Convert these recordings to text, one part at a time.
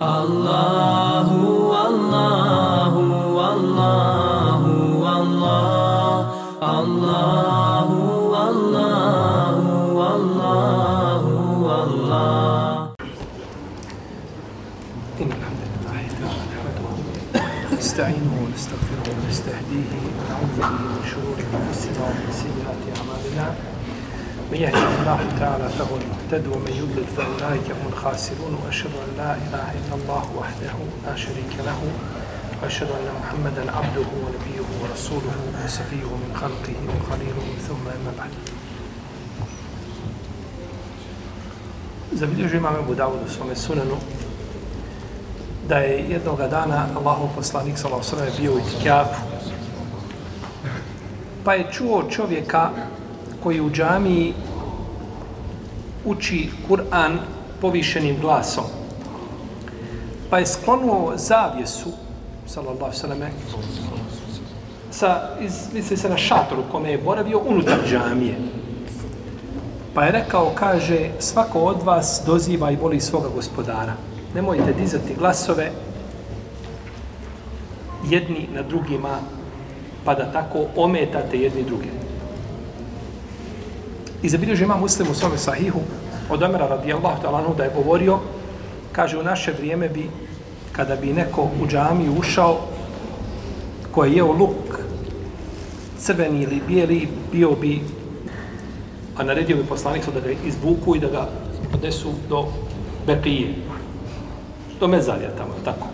الله والله والله والله الله والله والله والله إن الحمد لله نحمده نستعينه ونستغفره ونستهديه ونعوذ به من شرور أنفسنا ومن سيئات أعمالنا. من يهدي الله تعالى فهو المهتد ومن يضلل فأولئك هم الخاسرون وأشهد أن لا إله إلا الله وحده لا شريك له وأشهد أن محمدا عبده ونبيه ورسوله وصفيه من خلقه وخليله ثم أما بعد Zabilježio imam Ebu Dawudu svome sunanu da je jednog dana Allahov poslanik s.a.v. bio u itikafu. pa je čuo čovjeka koji u džamiji uči Kur'an povišenim glasom. Pa je sklonuo zavjesu sallallahu sallame, sa iz, misli se na šatoru kome je boravio unutar džamije. Pa je rekao, kaže, svako od vas doziva i voli svoga gospodara. Nemojte dizati glasove jedni na drugima, pa da tako ometate jedni druge. I zabilježio ima muslim u svome sahihu od Omera radijallahu ta'ala da je govorio, kaže, u naše vrijeme bi, kada bi neko u džamiju ušao, ko je jeo luk, crveni ili bijeli, bio bi a naredio bi poslanik da ga izvuku i da ga odnesu do Bekije. Do Mezalija tamo, tako.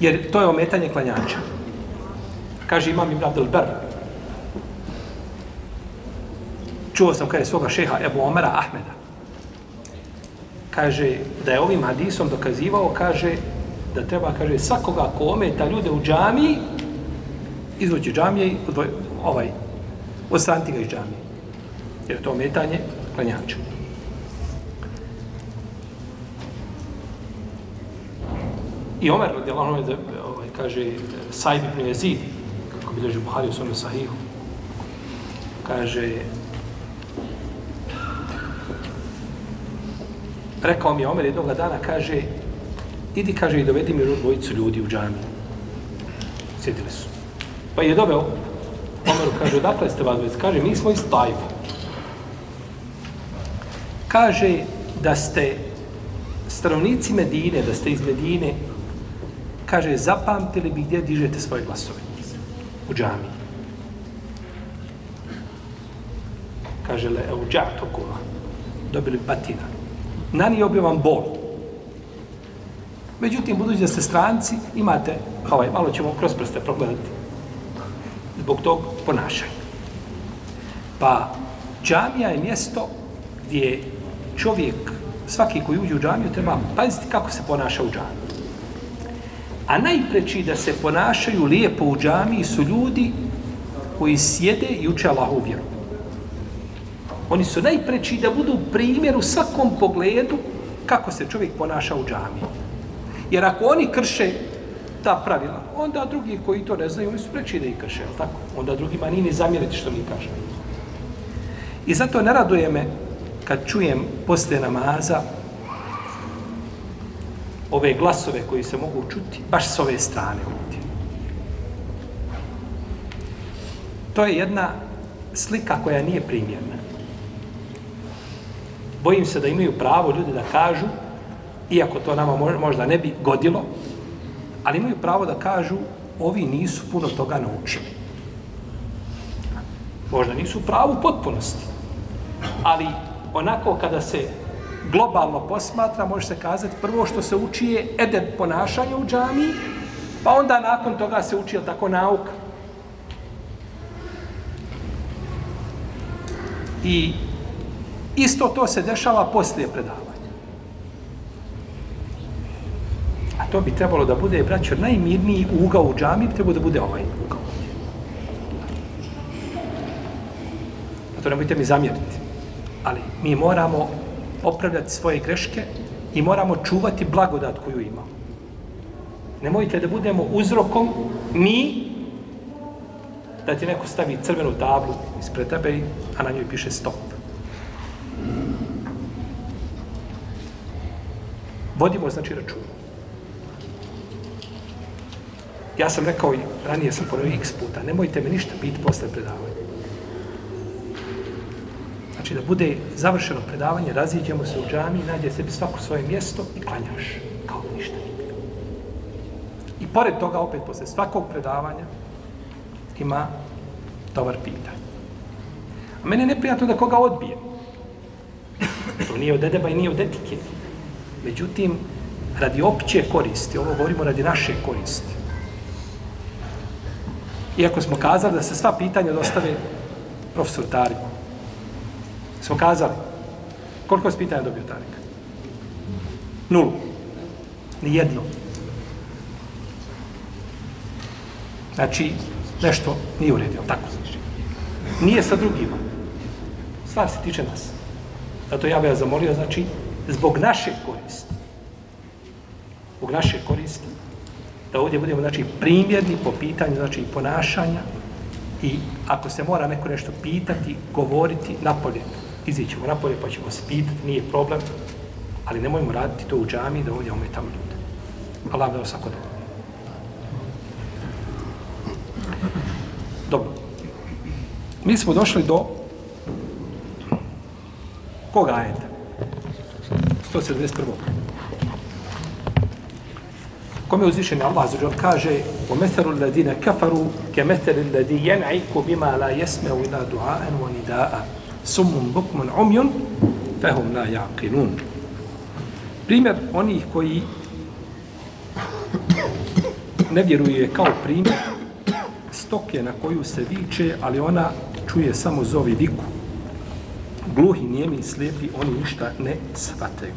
Jer to je ometanje klanjača. Kaže imam Ibn Abdel Ber. Čuo sam kada je svoga šeha Ebu Omera Ahmeda. Kaže da je ovim hadisom dokazivao, kaže da treba, kaže, svakoga ko ometa ljude u džamiji, izvući džamije i odvoj, ovaj, odstraniti ga iz džamije. Jer je to ometanje klanjača. I Omer, radijallahu anhu, ovaj, kaže, Saib ibn Jezid, kako bilježi Buhari u svome sahihu, kaže, rekao mi je Omer jednog dana, kaže, idi, kaže, i dovedi mi dvojicu ljudi u džami. Sjedili su. Pa je doveo, Omeru kaže, odakle ste vas dvojica? Kaže, mi smo iz Tajfa. Kaže da ste stanovnici Medine, da ste iz Medine, kaže, zapamtili bi gdje dižete svoje glasove. U džami. Kaže, le, u kuma. Dobili batina. Nanio bi vam bol. Međutim, budući da ste stranci, imate, ovaj, malo ćemo kroz prste progledati, zbog tog ponašanja. Pa, džamija je mjesto gdje čovjek, svaki koji uđe u džamiju, treba paziti kako se ponaša u džamiji. A najpreći da se ponašaju lijepo u džamiji su ljudi koji sjede i uče Allahu vjeru. Oni su najpreći da budu primjer u svakom pogledu kako se čovjek ponaša u džamiji. Jer ako oni krše ta pravila, onda drugi koji to ne znaju, oni su preći da ih krše, tako? Onda drugima nije ni zamjeriti što mi kaže. I zato ne raduje me kad čujem posle namaza ove glasove koji se mogu čuti baš s ove strane ovdje. To je jedna slika koja nije primjerna. Bojim se da imaju pravo ljudi da kažu, iako to nama možda ne bi godilo, ali imaju pravo da kažu ovi nisu puno toga naučili. Možda nisu u pravu potpunosti, ali onako kada se globalno posmatra, može se kazati prvo što se uči je edeb ponašanja u džamiji, pa onda nakon toga se uči tako nauka. I isto to se dešava poslije predavanja. A to bi trebalo da bude, braćo, najmirniji ugao u džami, bi trebalo da bude ovaj ugao. A to nemojte mi zamjeriti. Ali mi moramo opravljati svoje greške i moramo čuvati blagodat koju imamo. Nemojte da budemo uzrokom mi da ti neko stavi crvenu tablu ispred tebe, a na njoj piše stop. Vodimo, znači, račun. Ja sam rekao i ranije sam ponovio x puta, nemojte me ništa biti posle predavanja. Znači da bude završeno predavanje, raziđemo se u džami, nađe sebi svako svoje mjesto i klanjaš kao ništa nije bilo. I pored toga, opet posle svakog predavanja, ima dobar pitanje. A mene je neprijatno da koga odbije. To nije od dedeba i nije od etike. Međutim, radi opće koristi, ovo govorimo radi naše koristi. Iako smo kazali da se sva pitanja dostave profesor Tariku. Smo kazali. Koliko je pitanja dobio Tarik? Nulu. Nijedno. Znači, nešto nije uredio, tako znači. Nije sa drugima. Stvar se tiče nas. Zato ja bih ja zamolio, znači, zbog naše koristi, zbog naše koristi, da ovdje budemo, znači, primjerni po pitanju, znači, ponašanja i ako se mora neko nešto pitati, govoriti napolje, izićemo napolje pa ćemo se pitati, nije problem, ali nemojmo raditi to u džami da ovdje ometamo ljude. Allah da vas dobro. Dobro. Mi smo došli do koga ajeta? 171. Kome uzvišen Allah za kaže o metheru ladine kafaru ke metheru ladi jen'iku bima la jesmeu ila dua'an wa nida'a summun bukmun umjun fehum la jaqinun. Primjer onih koji ne vjeruje kao primjer stoke na koju se viče, ali ona čuje samo zovi viku. Gluhi, nijemi i slijepi, oni ništa ne shvataju.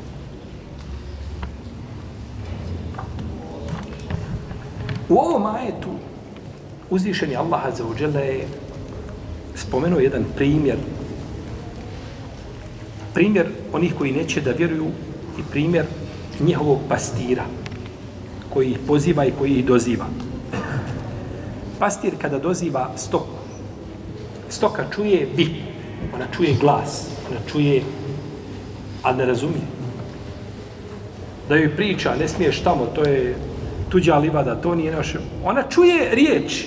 U ovom ajetu uzvišeni Allah Azzawajal je spomenuo jedan primjer primjer onih koji neće da vjeruju i primjer njihovog pastira koji ih poziva i koji ih doziva. Pastir kada doziva stoku, stoka čuje vik, ona čuje glas, ona čuje, a ne razumije. Da joj priča, ne smiješ tamo, to je tuđa livada, to nije naše. Ona čuje riječ,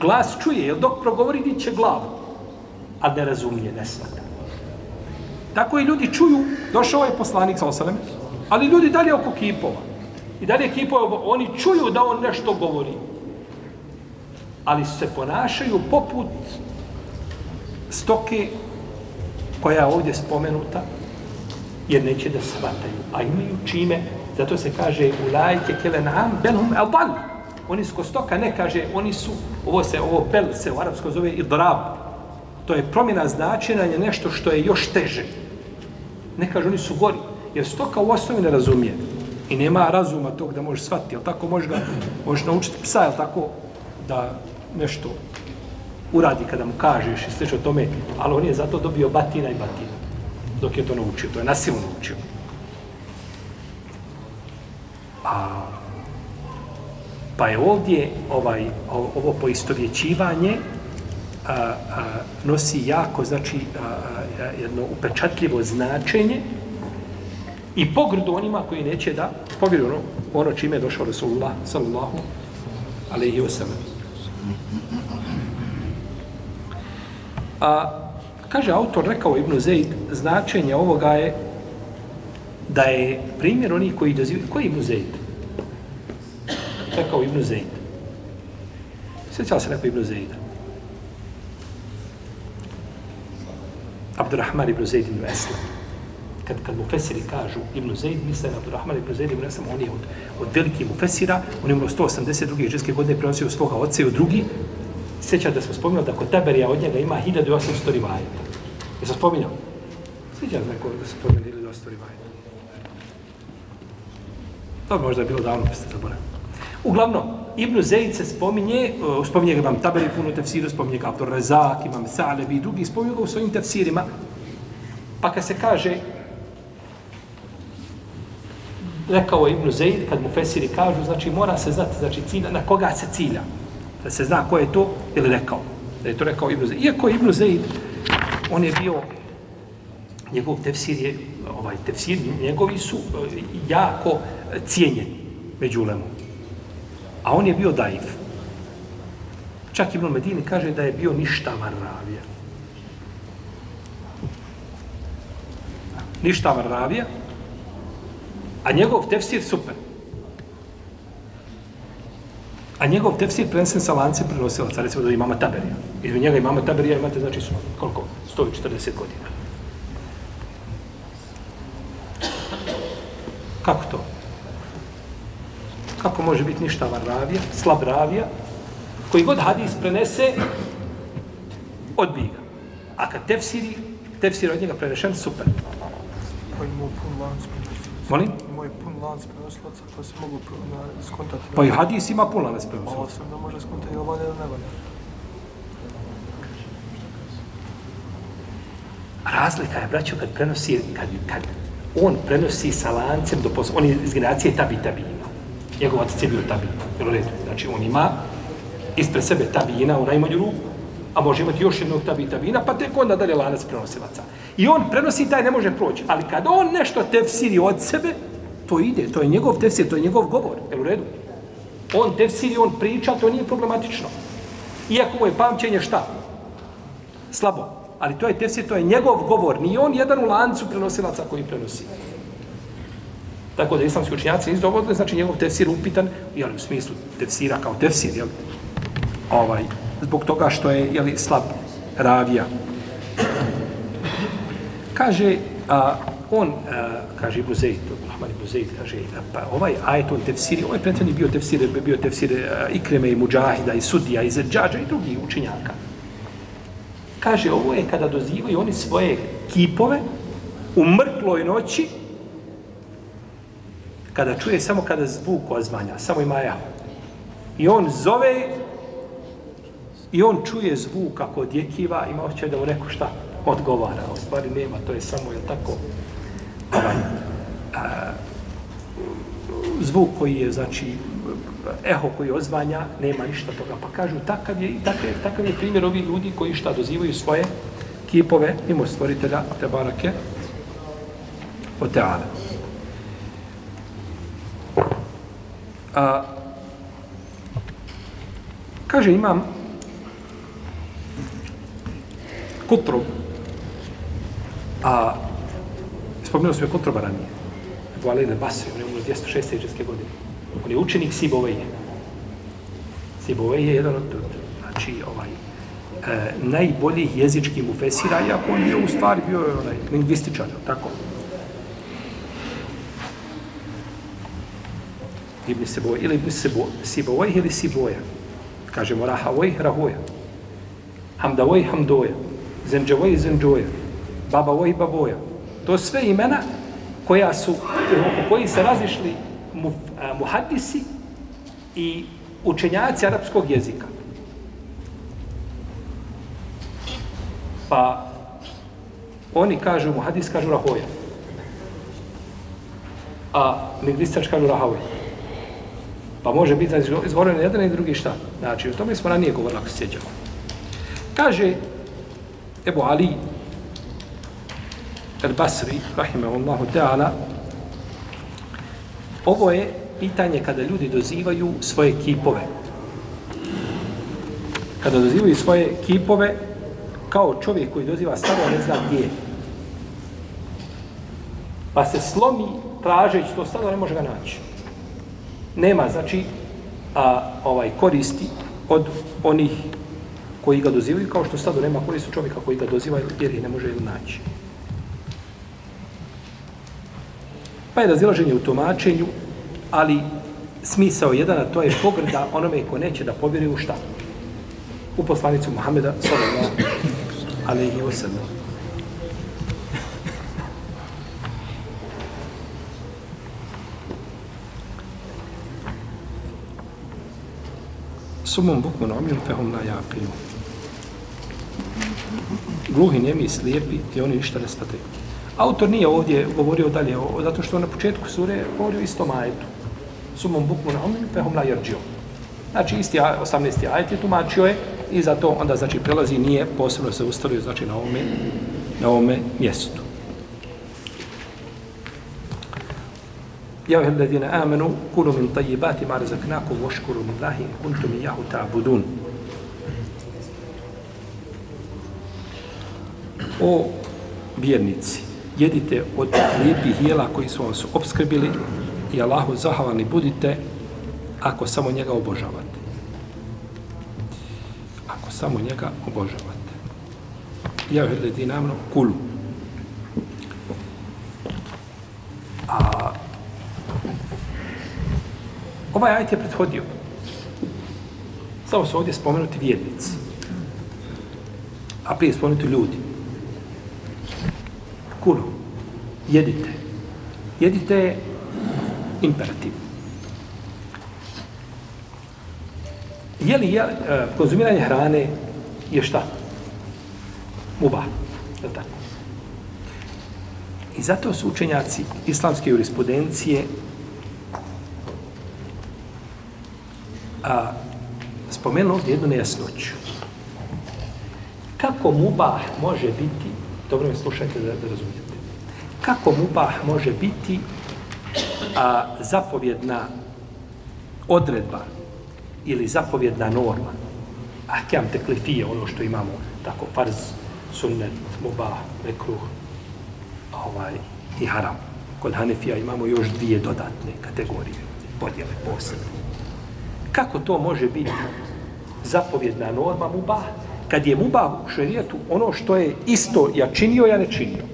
glas čuje, jer dok progovori, diće glavu, a ne razumije, ne svata. Tako i ljudi čuju, došao je poslanik sa osaleme, ali ljudi dalje oko kipova. I dalje kipova, oni čuju da on nešto govori. Ali se ponašaju poput stoke koja je ovdje spomenuta, jer neće da shvataju. A imaju čime, zato se kaže u lajke kelenam belhum elban. Oni su kostoka, ne kaže, oni su, ovo se, ovo bel se u arapsko zove idrab. To je promjena značenja, je nešto što je još teže. Ne kaže, oni su gori. Jer stoka u osnovi ne razumije. I nema razuma tog da može shvatiti. Jel tako može ga, može naučiti psa, jel tako, da nešto uradi kada mu kažeš i sliče o tome, ali on je zato dobio batina i batina dok je to naučio. To je nasilno naučio. A, pa je ovdje ovaj, ovo poistovjećivanje a, a, nosi jako, znači, a, a, jedno upečatljivo značenje i pogrdu onima koji neće da povjeruju ono, ono čime je došao Rasulullah, sallallahu alaihi wa sallam. A, kaže autor, rekao Ibnu Zeid, značenje ovoga je da je primjer onih koji dozivaju... Koji je Ibnu Zeid? Rekao Ibnu Zeid. Sjećala se neko Ibnu Zeida? Abdurrahman ibn Zeid ibn Eslam. Kad, kad mu fesiri kažu Ibn Zeid, misle na Abdurrahman ibn Zeid ibn Eslam, on je od, od velikih mu fesira, on je umro 182. ženske godine, prenosio svoga oca i od drugi. Sjećate da smo spominjali da kod Taberija od njega ima 1800 rivajeta. Je sam spominjao? Sjećate da da se spominjali 1800 rivajeta? To možda bilo davno, pa ste zaboravili. Uglavnom, Ibn Zeid se spominje, uh, spominje ga vam Taberi puno tefsiru, spominje ga Abdur Rezak, imam Salebi i drugi, spominje ga u svojim tefsirima. Pa kad se kaže, rekao Ibn Zeid, kad mu Fesiri kažu, znači mora se znati, znači cilja, na koga se cilja. Da se zna ko je to, ili rekao. Da je to rekao Ibn Zaid. Iako Ibn Zaid, on je bio, njegov tefsir je ovaj tefsir njegovi su eh, jako cijenjeni među ulemom. A on je bio daif. Čak Ibn Medini kaže da je bio ništavan ravija. Ništavan ravija, a njegov tefsir super. A njegov tefsir prenesen sa lancem prenosilaca, recimo da imama Taberija. Izme njega imama Taberija imate, znači, su, koliko? 140 godina. Kako to? Kako može biti ništavan ravija, slab ravija, koji god hadis prenese, odbija ga. A kad tefsiri, tefsir od njega prenešen, super. Pa prenosilaca. Molim? Imao je pun lanac prenosilaca, pa se mogu na, skontati. Pa i hadis ima pun lanac prenosilaca. Malo sam da može skontati, ili valja ili ne valja. Razlika je, braćo, kad prenosi, kad, kad on prenosi sa lancem do posla, on je iz generacije tabi tabina. Njegov otac je bio tabi, jel u redu? Znači, on ima ispred sebe tabina u najmanju ruku, a može imati još jednog tabi tabina, pa tek onda dalje lanac prenosilaca. I on prenosi, taj ne može proći. Ali kad on nešto tefsiri od sebe, to ide, to je njegov tefsir, to je njegov govor, je u redu? On tefsiri, on priča, to nije problematično. Iako mu je pamćenje šta? slabo. Ali to je tefsir, to je njegov govor. Nije on jedan u lancu prenosilaca koji prenosi. Tako da islamski učinjaci nisu dovodili, znači njegov tefsir upitan, jel, u smislu tefsira kao tefsir, jel, ovaj, zbog toga što je, jel, slab ravija. Kaže, a, on, a, kaže Ibu Zeid, Rahman ibn Zaid kaže, pa ovaj ajet, on tefsiri, ovaj prethodni bio tefsir, bio tefsir uh, Ikreme i Mujahida i Sudija i Zedžađa i drugih učinjaka. Kaže, ovo je kada dozivaju oni svoje kipove u mrkloj noći, kada čuje samo kada zvuk ozvanja, samo ima ja. I on zove i on čuje zvuk kako odjekiva, ima osjećaj da mu neko šta odgovara. U stvari nema, to je samo, je tako, ovaj, a, zvuk koji je, znači, eho koji ozvanja, nema ništa toga. Pa kažu, takav je, i takav je, takav je primjer ovih ljudi koji šta dozivaju svoje kipove, mimo stvoritelja, te barake, o teale. A, kaže, imam Kutrub, a spomenuo sam je Kutruba ranije, Ebu Alejna Basri, on je umro 206. iđeske godine. On je učenik Siboveje. Siboveje je jedan od, znači, ovaj, e, najboljih jezičkih mufesira, iako on je u stvari bio onaj, lingvističar, tako? Ibn Siboj, ili Ibn Siboj, Siboj ili Siboja. Kažemo Rahavoj, Rahoja. Hamdavoj, Hamdoja. Zemđavoj, Zemđoja. Babavoj, Baboja. To sve imena koja su, oko koji se razišli mu, a, muhadisi i učenjaci arapskog jezika. Pa oni kažu, muhadis kažu Rahoja. A lingvistač kažu Rahoja. Pa može biti znači, izgovoreno jedan i drugi šta. Znači, o tome smo ranije govorili, ako se sjećamo. Kaže Ebu Ali El Basri, rahimahullahu ta'ala, ovo je pitanje kada ljudi dozivaju svoje kipove. Kada dozivaju svoje kipove, kao čovjek koji doziva staro, ne zna gdje. Pa se slomi tražeći to staro, ne može ga naći. Nema, znači, a, ovaj koristi od onih koji ga dozivaju, kao što stado nema koristi čovjeka koji ga doziva, jer ih ne može naći. Pa je razilaženje u tumačenju, ali smisao jedan, a to je pogrda onome ko neće da povjeri u šta? U poslanicu Muhameda, sallallahu alaihi wa sallam. Sumom bukmun omil fehum la jaqilu. Gluhi, nemi, slijepi i oni ništa ne stataju. Autor nije ovdje govorio dalje, o, zato što na početku sure govorio isto ajetu. Sumom bukmun omil fehum la jerđio. Znači, isti 18. ajet je tumačio je i zato onda, znači, prelazi nije posebno se ustavio, znači, na ovome, na ovome mjestu. Ja ih ladina amenu, kulu min tajibati ma razaknakum, voškuru min lahi, kuntum i jahu ta'budun. O vjernici, jedite od lijepih jela koji su vas obskrbili i Allahu zahvalni budite ako samo njega obožavate. Ako samo njega obožavate. Ja joj ladina amenu, kulu. A ovaj ajet je prethodio. Samo su ovdje spomenuti vjernici. A prije spomenuti ljudi. Kulu. Jedite. Jedite je imperativ. Je li je, e, konzumiranje hrane je šta? Mubah. Je li tako? I zato su učenjaci islamske jurisprudencije a, spomenuli ovdje jednu nejasnoću. Kako mubah može biti, dobro me slušajte da, da razumijete, kako mubah može biti a, zapovjedna odredba ili zapovjedna norma, ahkam teklifije, ono što imamo, tako, farz, sunnet, mubah, mekruh, ovaj, i haram. Kod Hanefija imamo još dvije dodatne kategorije, podjele posebne. Kako to može biti zapovjedna norma mubah? Kad je mubah u šerijetu ono što je isto ja činio, ja ne činio.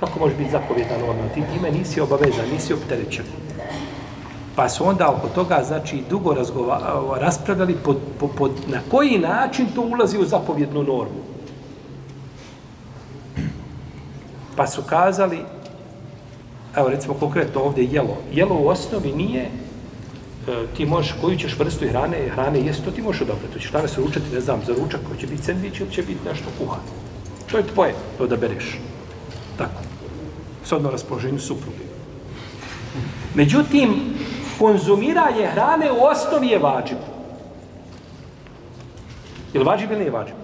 Kako može biti zapovjedan norma? Ti time nisi obavezan, nisi opterećen. Pa su onda oko toga, znači, dugo raspravljali pod, pod, pod, na koji način to ulazi u zapovjednu normu. Pa su kazali, evo recimo konkretno ovdje jelo. Jelo u osnovi nije E, ti možeš, koju ćeš vrstu hrane, hrane jesti, to ti možeš odabrati. Hoćeš danas ručati, ne znam, za ručak, koji će biti sendvič ili će biti nešto kuhano. To je tvoje, to da bereš. Tako. Sodno raspoloženju supruge. Međutim, konzumiranje hrane u osnovi je vađib. Je li vađib ili nije vađib?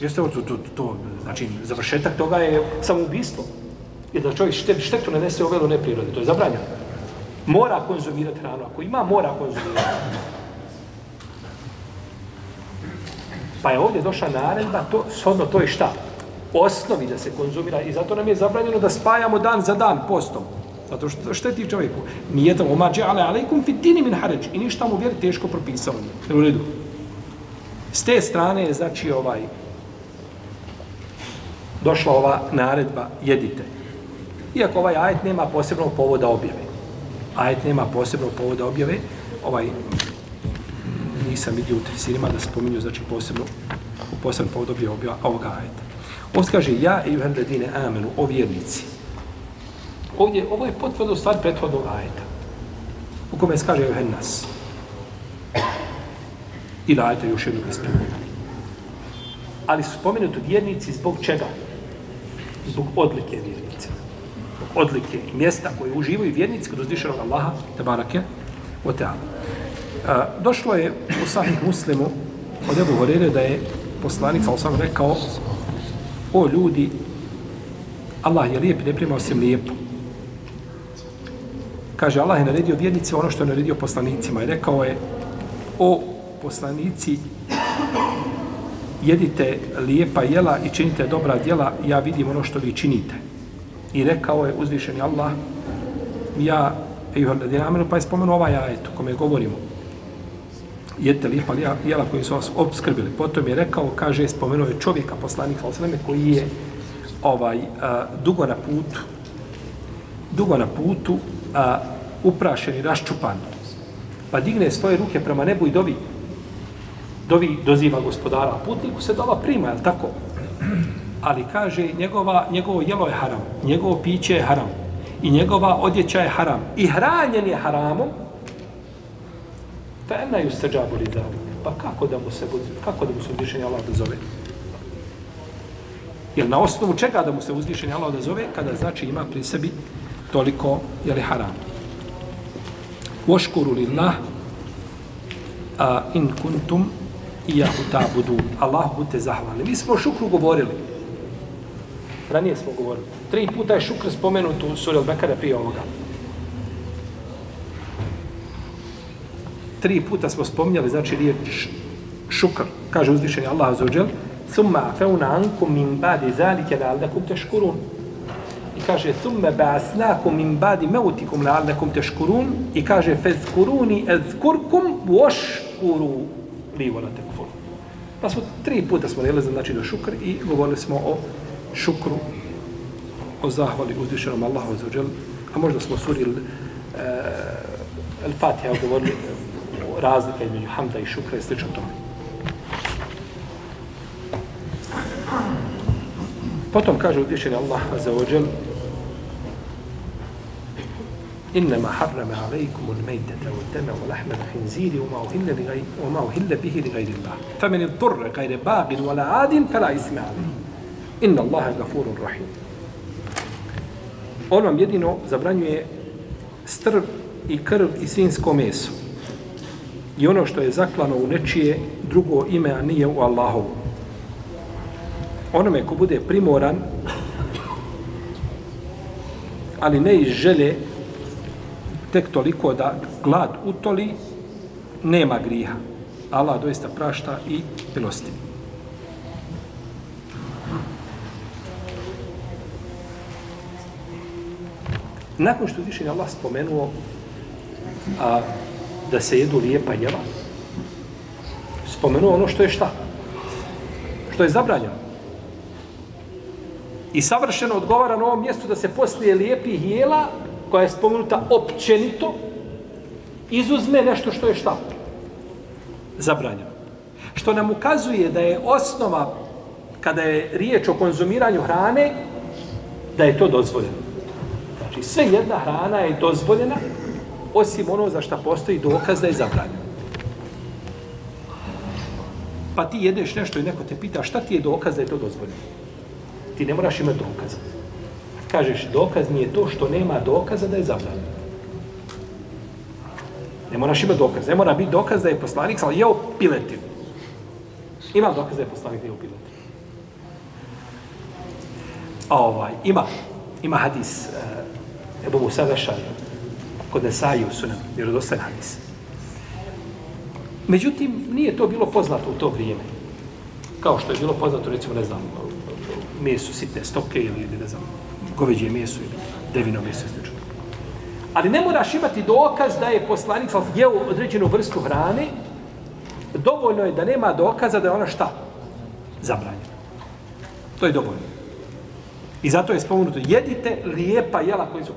Jeste to, to, to, znači, završetak toga je samoubistvo. I da čovjek štetu nanese ovelu neprirode, to je zabranjeno mora konzumirati hranu. Ako ima, mora konzumirati. Pa je ovdje došla naredba, to, shodno to je šta? Osnovi da se konzumira i zato nam je zabranjeno da spajamo dan za dan postom. Zato što šteti čovjeku. Nije to omađe, ale alaikum fitini min haređ. I ništa mu vjer teško propisao. U redu. S te strane je znači ovaj došla ova naredba jedite. Iako ovaj ajet nema posebnog povoda objave ajet nema posebnog povoda objave, ovaj, nisam vidio u tefsirima da spominju, znači posebno, posebno povod objave objava ovoga ajeta. Ovdje kaže, ja i juhan ledine amenu, o vjernici. Ovdje, ovo je potvrdo stvar prethodnog ajeta. U kome se kaže juhan nas. I da ajeta još jednog ispred. Ali su spomenuti vjernici zbog čega? Zbog odlike vjernici odlike i mjesta koje uživaju vjernici kod uzdišenog Allaha, te barake, o teala. Došlo je u sahih muslimu od Ebu Horeire da je poslanik, sa osam rekao, o ljudi, Allah je lijep i ne prima osim lijepo. Kaže, Allah je naredio vjernicima ono što je naredio poslanicima. I rekao je, o poslanici, jedite lijepa jela i činite dobra djela, ja vidim ono što vi činite. I rekao je uzvišeni Allah, ja, ejuha ladina amenu, pa je spomenuo ovaj ajet u kome govorimo. Jete lijepa jela koji su vas obskrbili. Potom je rekao, kaže, spomenuo je čovjeka, poslanik Salasaleme, koji je ovaj, a, dugo na putu, dugo na putu, a, uprašen i raščupan. Pa digne svoje ruke prema nebu i dovi. Dovi doziva gospodara. Putniku se dova prima, je tako? Ali kaže njegova, njegovo jelo je haram, njegovo piće je haram i njegova odjeća je haram i hranjen je haramom, fa ena ju se džabuli Pa kako da mu se, kako da mu se uzvišenje Allah dozove? Jer na osnovu čega da mu se uzvišenje Allah dozove? kada znači ima pri sebi toliko, je li haram? Voškuru li a in kuntum i jahu ta budu. Allah budite zahvalni. Mi smo šukru govorili. Ranije smo govorili. Tri puta je šukr spomenut u suri Al-Bekara prije ovoga. Tri puta smo spominjali, znači riječ šukr. Kaže uzvišeni Allah azuđel, uđel, Thumma afeuna ankum min badi zalike la'allakum teškurun. I kaže, thumme ba'asnakum min badi meutikum la'allakum teškurun. I kaže, fezkuruni ezkurkum voškuru li volate tekfur. Pa smo tri puta smo relazili znači do šukr i govorili smo o šukru, o zahvali uzvišenom Allahu za uđel. A možda smo suri uh, Al-Fatiha govorili o razlika između hamda i šukra i slično tome. Potom kaže uzvišeni Allah za uđel إنما حرم عليكم الميتة والدم ولحم الخنزير وما أهل, لغير وما أهل به لغير الله فمن اضطر غير باغ ولا عاد فلا إثم عليه Inna Allahe gafurun rahim. On vam jedino zabranjuje strv i krv i svinsko meso. I ono što je zaklano u nečije drugo ime, a nije u Allahovu. Onome ko bude primoran, ali ne iz žele, tek toliko da glad utoli, nema griha. Allah doista prašta i milostivi. Nakon što više Allah spomenuo a, da se jedu lijepa jela, spomenuo ono što je šta? Što je zabranjeno. I savršeno odgovara na ovom mjestu da se poslije lijepih jela koja je spomenuta općenito, izuzme nešto što je šta? Zabranjeno. Što nam ukazuje da je osnova, kada je riječ o konzumiranju hrane, da je to dozvoljeno. Znači, sve jedna hrana je dozvoljena, osim ono za što postoji dokaz da je zabranjeno. Pa ti jedeš nešto i neko te pita šta ti je dokaz da je to dozvoljeno? Ti ne moraš imati dokaza kažeš dokaz mi je to što nema dokaza da je zabranjeno. Ne moraš imati dokaz. Ne mora biti dokaz da je poslanik ali jeo piletinu. Ima dokaz da je poslanik jeo piletinu. Ovaj, ima, ima hadis uh, Ebu Musa Vešari kod Nesaju su nam vjerodostan hadis. Međutim, nije to bilo poznato u to vrijeme. Kao što je bilo poznato, recimo, ne znam, mesu sitne stoke ili, ne znam, goveđe meso ili devino meso i slično. Ali ne moraš imati dokaz da je poslanik jeo određenu vrstu hrane, dovoljno je da nema dokaza da je ona šta? Zabranjena. To je dovoljno. I zato je spomenuto, jedite lijepa jela koji su...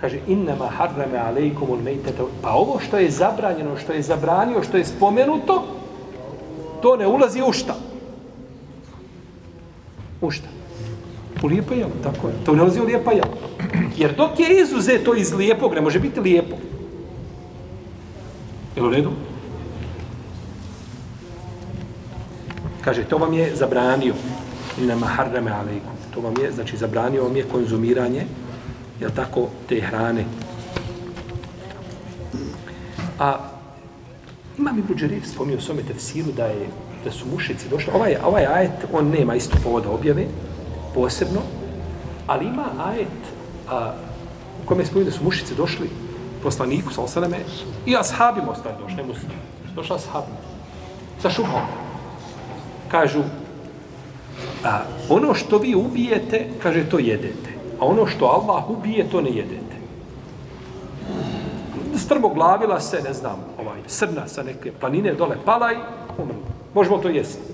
Kaže, innama harrame alejkum ul mejtete. Pa ovo što je zabranjeno, što je zabranio, što je spomenuto, to ne ulazi u šta? U šta? U lijepo jelo, tako je. To ne ulazi u lijepo jelo. Jer dok je izuzeto iz lijepog, ne može biti lijepo. Jel u redu? Kaže, to vam je zabranio. Innama harrame alejkum. To vam je, znači, zabranio vam je konzumiranje, jel tako, te hrane. A imam i Buđeriv spomnio u svome tefsiru da je da su mušici došli. Ovaj, ovaj ajet, on nema isto povoda objave, posebno, ali ima ajet a, u kome je da su mušice došli poslaniku sa osaname i ashabim ostali došli, ne muslim. Došla ashabim. Sa šubom. Kažu, a, ono što vi ubijete, kaže, to jedete. A ono što Allah ubije, to ne jedete. Strmoglavila se, ne znam, ovaj, srna sa neke planine dole pala i ono, umrla. Možemo to jesti.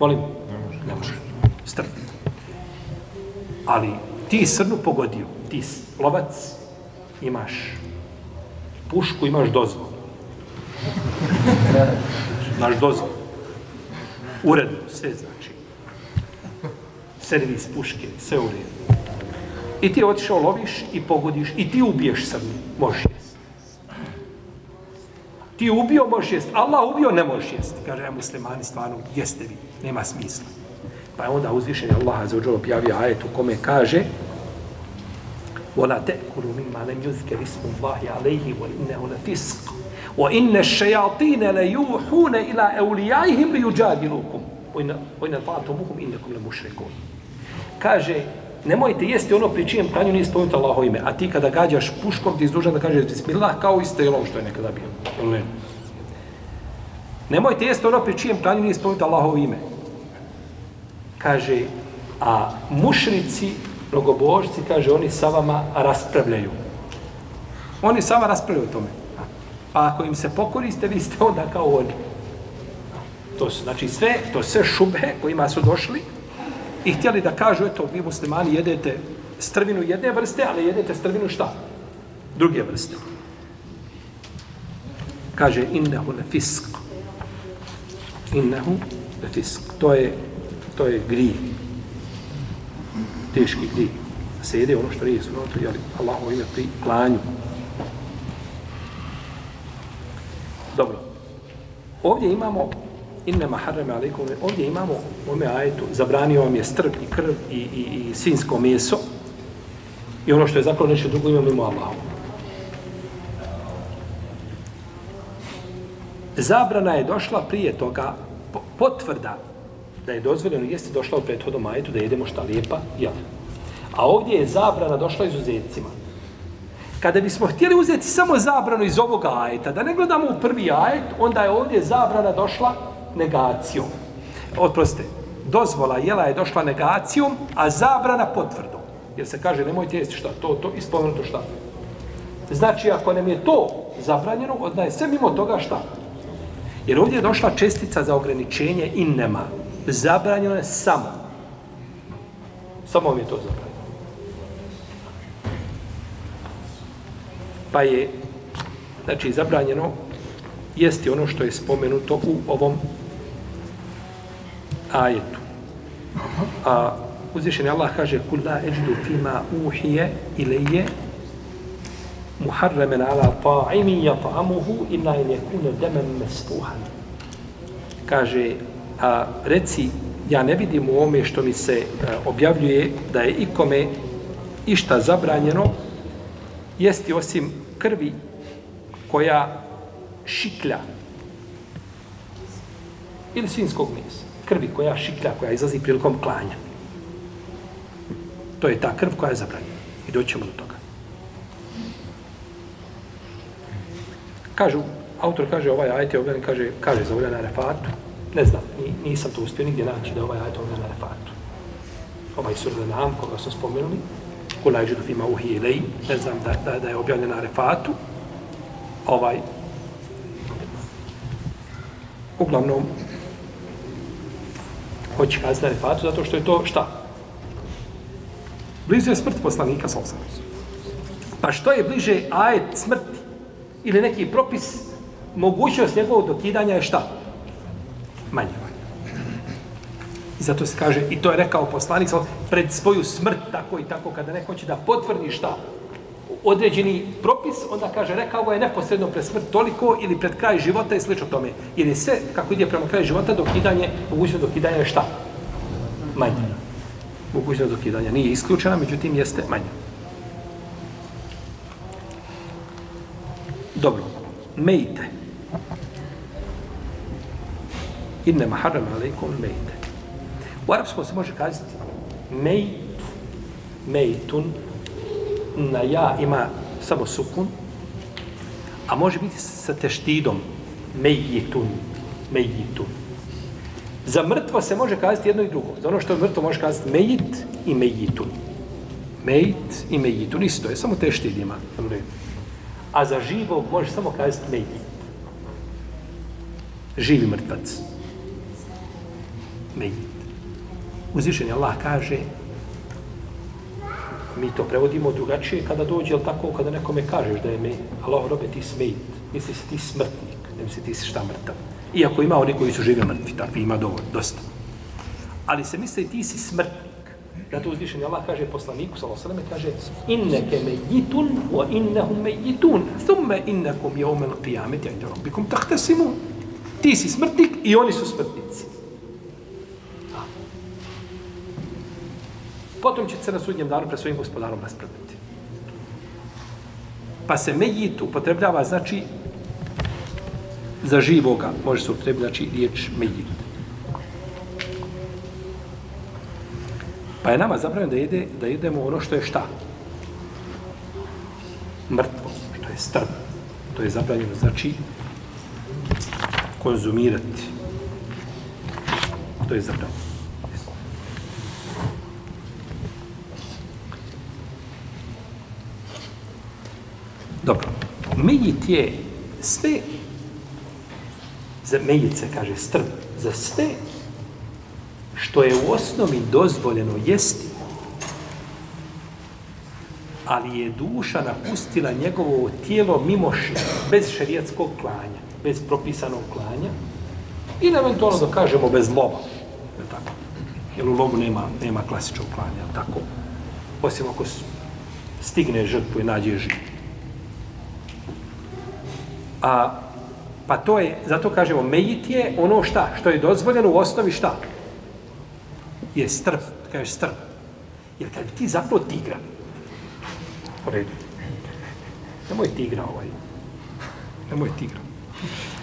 Molim? Ne može. Ne Ali ti srnu pogodio, ti lovac, imaš pušku, imaš dozvol. Imaš dozvol. Uredno, sve znači. Servis puške, sve uredno. I ti otišao, loviš i pogodiš i ti ubiješ srnu. Možeš jest. Ti ubio, možeš jest. Allah ubio, ne možeš jest. Kaže, ja muslimani stvarno, jeste vi, nema smisla. Pa je onda uzvišen Allah za uđer objavio ajet u kome kaže وَلَا تَأْكُلُوا مِمَّا لَمْ يُذْكَرِ اسْمُ اللَّهِ عَلَيْهِ وَإِنَّهُ لَفِسْقٌ وَإِنَّ الشَّيَاطِينَ لَيُوحُونَ إِلَىٰ أَوْلِيَائِهِمْ لِيُجَادِلُوكُمْ وَإِنَّ طَاعْتُمُهُمْ إِنَّكُمْ لَمُشْرِكُونَ kaže, nemojte jesti ono pri čijem pranju nije spomenuto Allaho ime, a ti kada gađaš puškom ti izdužan da kažeš bismillah kao isto je što je nekada bio. Ne? Nemojte jesti ono pri čijem pranju nije spomenuto Allaho ime. Kaže, a mušrici, mnogobožci, kaže, oni sa vama raspravljaju. Oni sa vama raspravljaju o tome. Pa ako im se pokoriste, vi ste onda kao oni. To su, znači, sve, to sve šube kojima su došli i htjeli da kažu, eto, vi muslimani jedete strvinu jedne vrste, ali jedete strvinu šta? Druge vrste. Kaže, innehu ne fisk. Innehu ne fisk. To je, to je grije. Teški grije. Se jede ono što nije sunoto, jeli, Allahu ime pri klanju. Dobro. Ovdje imamo innema harreme alaikum, ovdje imamo u ome ajetu, zabranio vam je strp i krv i, i, i svinsko meso i ono što je zapravo nešto drugo imamo mimo Allahu. Zabrana je došla prije toga, potvrda da je dozvoljeno jeste došla u prethodnom ajetu da jedemo šta lijepa, ja. A ovdje je zabrana došla izuzetcima. Kada bismo htjeli uzeti samo zabranu iz ovoga ajeta, da ne gledamo u prvi ajet, onda je ovdje zabrana došla negacijom. Oprostite, dozvola jela je došla negacijom, a zabrana potvrdom. Jer se kaže, nemojte jesti šta, to, to, ispomenuto šta. Znači, ako nam je to zabranjeno, onda je sve mimo toga šta. Jer ovdje je došla čestica za ograničenje innema. Zabranjeno je samo. Samo vam je to zabranjeno. Pa je, znači, zabranjeno jesti ono što je spomenuto u ovom ajetu. A uzvišeni Allah kaže kul la eđdu fima uhije ilije muharremen ala ta'imi yata'amuhu illa in yakuna daman masfuhan. Kaže a reci ja ne vidim u ome što mi se a, objavljuje da je ikome išta zabranjeno jesti osim krvi koja šiklja ili svinskog mesa krvi koja šiklja, koja izlazi prilikom klanja. To je ta krv koja je zabranjena. I doćemo do toga. Kažu, autor kaže, ovaj ajet je objavljen, kaže, kaže za na refatu. Ne znam, nisam to uspio nigdje naći da ovaj ajet objavljen na refatu. Ovaj surle nam, koga smo spomenuli, kula je fima uhi ilaj, ne znam da, da, da je objavljen na refatu. Ovaj, uglavnom, hoće kazati na refatu, zato što je to šta? Blizu je smrt poslanika, sa osam. Pa što je bliže ajet smrti ili neki propis, mogućnost njegovog dokidanja je šta? Manje. I zato se kaže, i to je rekao poslanik, pred svoju smrt, tako i tako, kada neko će da potvrdi šta? Određeni propis, onda kaže, rekao je neposredno pred smrt toliko ili pred kraj života i slično tome. Jer je sve, kako ide prema kraju života, dokidanje, mogućnost dokidanja je šta? Manje. Mogućnost dokidanja nije isključena, međutim jeste manje. Dobro. Mejte. Inne maharam alaikum mejte. U arapskom se može kazati mejt, mejtun, na ja ima samo sukun, a može biti sa teštidom mejitun, mejitun. Za mrtvo se može kazati jedno i drugo. Za ono što je mrtvo može kazati mejit i mejitun. Mejit i mejitun, isto je, samo teštid ima. A za živog može samo kazati mejit. Živi mrtvac. Mejit. Uzvišen Allah kaže mi to prevodimo drugačije kada dođe, ali tako, kada nekome kažeš da je me, Allah robe ti smejt, misli se ti smrtnik, ne misli ti šta mrtav. Iako ima oni koji su živi mrtvi, takvi ima dovoljno, dosta. Ali se misli ti si smrtnik. Da to uzvišen Allah kaže poslaniku, sallahu sallam, kaže inneke me jitun, wa innehum me jitun, thumme innekum jeumel omen qiyameti, ajde robbikum, tahtasimun. Ti si smrtnik i oni su smrtnici. Potom će se na sudnjem danu pre svojim gospodarom raspraviti. Pa se mejit upotrebljava, znači, za živoga, može se upotrebiti, znači, riječ mejit. Pa je nama zabranjeno da, jede, da jedemo ono što je šta? Mrtvo, što je strv. To je zabranjeno, znači konzumirati. To je zabranjeno. Dobro. Mejit je sve za mejice, kaže strv, za sve što je u osnovi dozvoljeno jesti, ali je duša napustila njegovo tijelo mimo šir, bez šerijetskog klanja, bez propisanog klanja, i eventualno da kažemo bez lova. Je tako? Jer u lovu nema, nema klasičnog klanja, tako? Osim ako stigne žrtvu i nađe živ. A, pa to je, zato kažemo, mejit je ono šta, što je dozvoljeno u osnovi šta? Je strp, kažeš strp. Jer kad bi ti zapravo tigra, u redu, nemoj tigra ovaj, nemoj tigra,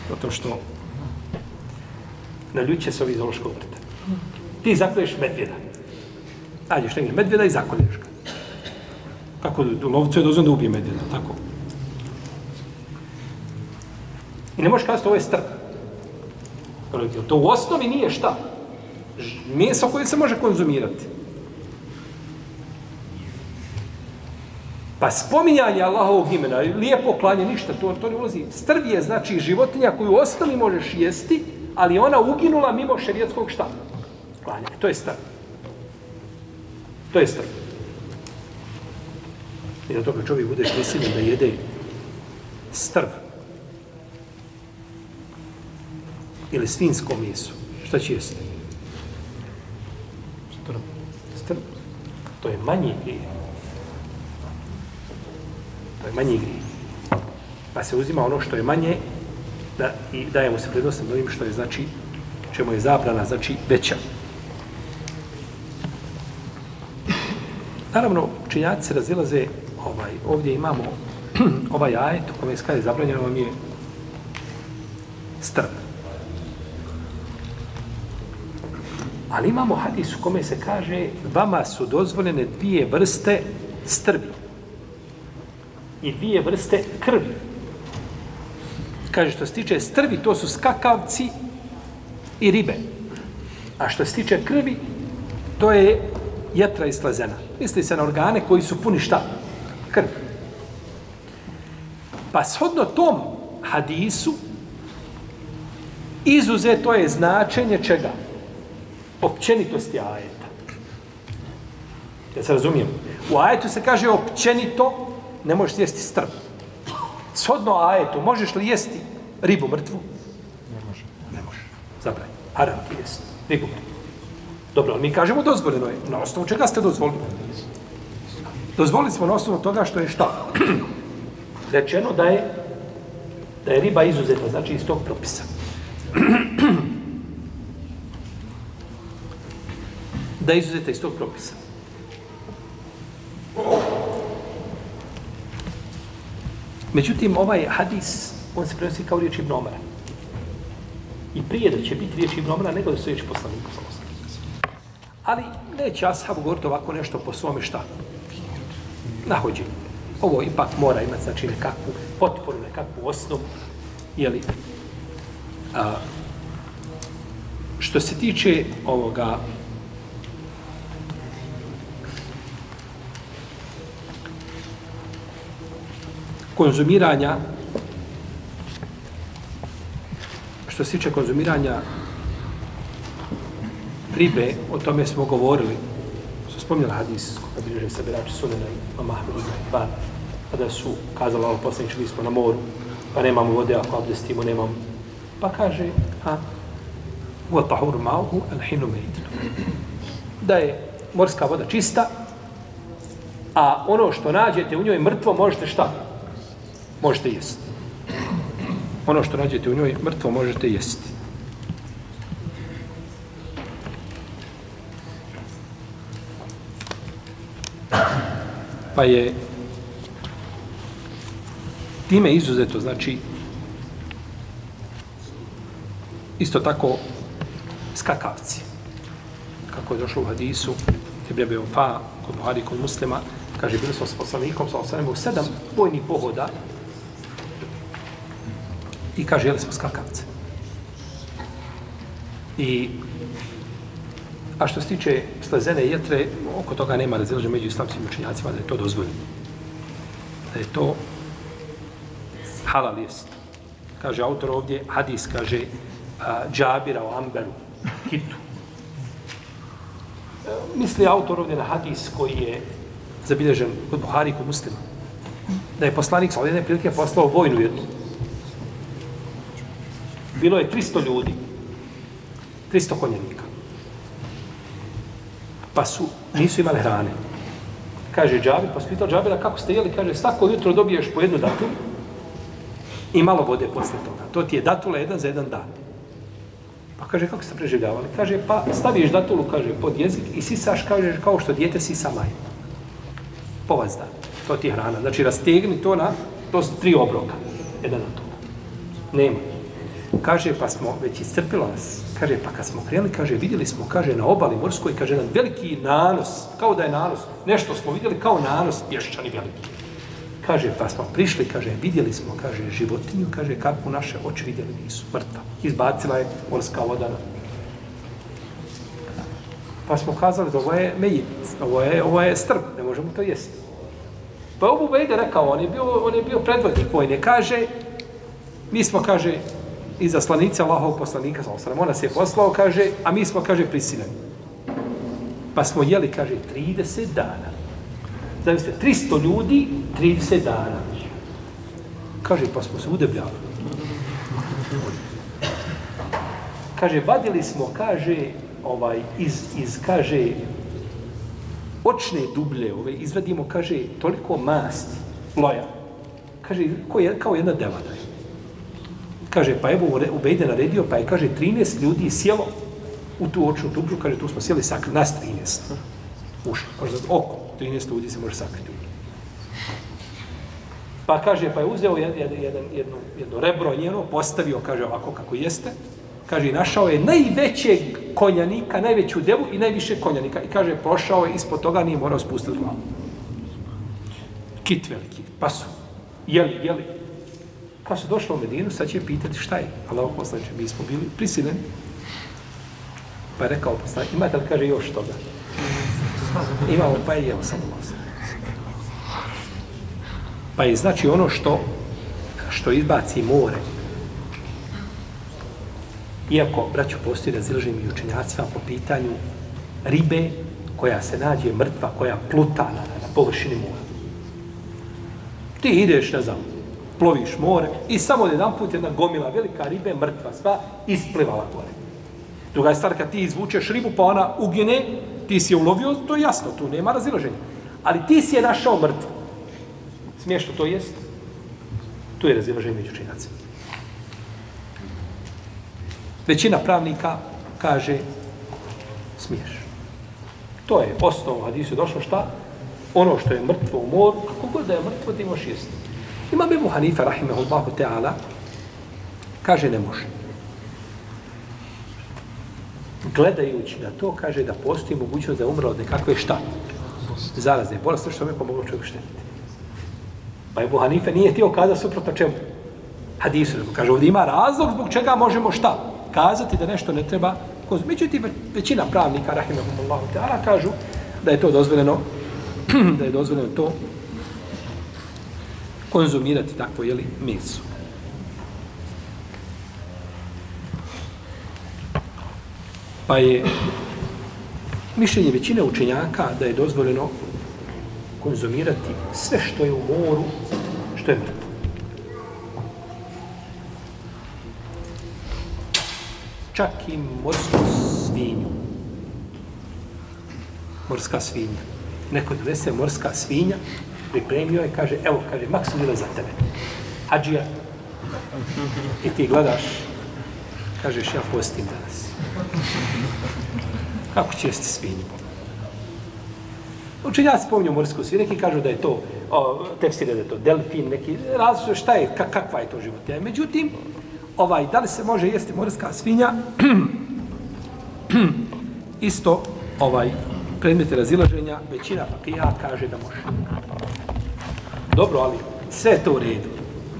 zato što naljuće se ovi zoološkog vrta. Ti zaklješ medvjeda. Nađeš negdje medvjeda i zakolješ ga. Kako lovcu je dozvan da ubije medvjeda, tako? I ne možeš kazati ovo je strp. To u osnovi nije šta? Meso koje se može konzumirati. Pa spominjanje Allahovog imena, lijepo klanje, ništa, to, to ne ulazi. Strv je znači životinja koju u osnovi možeš jesti, ali ona uginula mimo šerijetskog šta? Klanja. To je strv. To je strv. I zato kad čovjek bude prisiljen da jede strv, ili svinsko meso, šta će jesti? Strv. Strv. To je manji grijeh. To je manji grijeh. Pa se uzima ono što je manje da, i daje mu se prednost nad ovim što je, znači, čemu je zabrana, znači, veća. Naravno, činjaci se razilaze, ovaj, ovdje imamo ovaj ajet u kome se kaže zabranjeno vam je strp. Ali imamo hadis u kome se kaže vama su dozvoljene dvije vrste strvi i dvije vrste krvi. Kaže, što se tiče strvi, to su skakavci i ribe. A što se tiče krvi, to je jetra i slazena. Misli se na organe koji su puni šta? Krvi. Pa shodno tom hadisu, izuzeto je značenje čega? Općenitosti ajeta. Ja se razumijem. U ajetu se kaže općenito, ne možeš jesti strb. Shodno ajetu, možeš li jesti ribu mrtvu? Ne može. Ne može. Zabraj. Haram ti jesti ribu mrtvu. Dobro, ali mi kažemo dozvoljeno je. Na osnovu čega ste dozvolili? Dozvolili smo na osnovu toga što je šta? Rečeno da je da je riba izuzeta, znači iz tog propisa. Da je izuzeta iz tog propisa. Međutim, ovaj hadis, on se prenosi kao riječ Ibn Omara. I prije da će biti riječ Ibn Omara, nego da su riječi poslaniku Ali neće ashab govoriti ovako nešto po svome šta? Nahođenju. Ovo ipak mora imati, znači, nekakvu potporu, nekakvu osnovu. Jeli, a, što se tiče ovoga konzumiranja što se tiče konzumiranja ribe, o tome smo govorili. Su spomnjali hadis koga bilježe sabirači sunena i Mahmed Ahmed ibn Hibban, kada pa su kazali ovo poslaniče, mi smo na moru, pa nemamo vode, ako abdestimo, nemamo. Pa kaže, a, u tahur ma'uhu al-hinu. Da je morska voda čista, a ono što nađete u njoj mrtvo, možete šta? Možete jesti. Ono što nađete u njoj mrtvo, možete jesti. Pa je time izuzeto, znači, isto tako skakavci. Kako je došlo u hadisu, Ibn Abi Ufa, kod Buhari, kod muslima, kaže, bili smo s poslanikom, sa osanem, u sedam vojnih pohoda i kaže, jeli smo skakavce. I A što se tiče slezene jetre, oko toga nema razilaže među islamskim učenjacima da je to dozvoljeno. Da je to halal jest. Kaže autor ovdje, hadis kaže a, džabira o amberu, kitu. E, misli autor ovdje na hadis koji je zabilježen kod Buhari kod muslima. Da je poslanik sa ovdje prilike poslao vojnu jednu. Bilo je 300 ljudi, 300 konjenika pa su, nisu imali hrane. Kaže Džabir, pa spitao Džabira kako ste jeli, kaže svako jutro dobiješ po jednu datulu i malo vode posle toga. To ti je datula jedan za jedan dan. Pa kaže, kako ste preživljavali? Kaže, pa staviš datulu, kaže, pod jezik i sisaš, kaže, kao što dijete sisa maj. Povaz dan. To ti je hrana. Znači, rastegni to na, to su tri obroka. Jedan na to. Nema. Kaže, pa smo već iscrpilo nas. Kaže, pa kad smo krenuli, kaže, vidjeli smo, kaže, na obali morskoj, kaže, jedan veliki nanos, kao da je nanos, nešto smo vidjeli kao nanos pješčani veliki. Kaže, pa smo prišli, kaže, vidjeli smo, kaže, životinju, kaže, kako naše oči vidjeli nisu, mrtva. Izbacila je morska voda na Pa smo kazali da ovo je mejit, ovo je, ovo je strb, ne možemo to jesti. Pa Abu Bejde rekao, on je bio, on je bio predvodnik vojne, kaže, mi smo, kaže, i za slanice Allahovog poslanika, sallam, ona se je poslao, kaže, a mi smo, kaže, prisiljeni. Pa smo jeli, kaže, 30 dana. Znači, 300 ljudi, 30 dana. Kaže, pa smo se udebljali. Kaže, vadili smo, kaže, ovaj, iz, iz, kaže, očne dublje, ove, izvadimo, kaže, toliko masti, loja. Kaže, ko je, kao jedna devada je kaže, pa evo Ubejde naredio, pa je, kaže, 13 ljudi sjelo u tu očnu dubžu, kaže, tu smo sjeli sakri, nas 13. Ušli, pa možda oko, 13 ljudi se može sakriti. Pa kaže, pa je uzeo jedan, jedan, jedno, jedno rebro njeno, postavio, kaže, ovako kako jeste, kaže, našao je najvećeg konjanika, najveću devu i najviše konjanika. I kaže, prošao je ispod toga, nije morao spustiti glavu. Kit veliki, pasu, jeli, jeli, Pa su došli u Medinu, sad će pitati šta je. Allah poslanče, mi smo bili prisiljeni. Pa je rekao poslanče, imate li, kaže, još toga? Imamo, pa je jeo samo vas. Pa je znači ono što što izbaci more. Iako, braću, postoji razilaženje i učenjacima po pitanju ribe koja se nađe mrtva, koja pluta na, na površini mora. Ti ideš, ne znam, ploviš more i samo jedan put jedna gomila velika ribe, mrtva sva, isplivala gore. Druga je stvar, kad ti izvučeš ribu, pa ona ugine, ti si je ulovio, to je jasno, tu nema razilaženja. Ali ti si je našao mrtvu. Smiješno to jest? Tu je razilaženje među činacima. Većina pravnika kaže smiješ. To je osnovno, hadisu došlo šta? Ono što je mrtvo u moru, kako god da je mrtvo, ti možeš jesti. Imam Ebu Hanife, rahimahullahu ta'ala, kaže ne može. Gledajući na to, kaže da postoji mogućnost da umre od nekakve šta? Zarazne bolesti, što mi pomoglo čovjeku štetiti. Pa Ebu Hanife nije htio kazati suprotno čemu? Hadisu, kaže ovdje ima razlog zbog čega možemo šta? Kazati da nešto ne treba Međutim, većina pravnika, rahimahumullahu ta'ala, kažu da je to dozvoljeno, da je dozvoljeno to konzumirati takvo jeli, meso. Pa je mišljenje većine učenjaka da je dozvoljeno konzumirati sve što je u moru, što je mrtvo. Čak i morsku svinju. Morska svinja. Neko donese morska svinja, pripremio je, kaže, evo, kaže, maksimilo za tebe. Hadžija. I ti gledaš, kažeš, ja postim danas. Kako će jesti svinju? Učenjaci spominju morsku svinju, neki kažu da je to, o, tefsire da je to delfin, neki različno, šta je, ka, kakva je to životinja. Međutim, ovaj, da li se može jesti morska svinja, isto, ovaj, predmet razilaženja, većina fakija kaže da može. Dobro, ali sve je to u redu.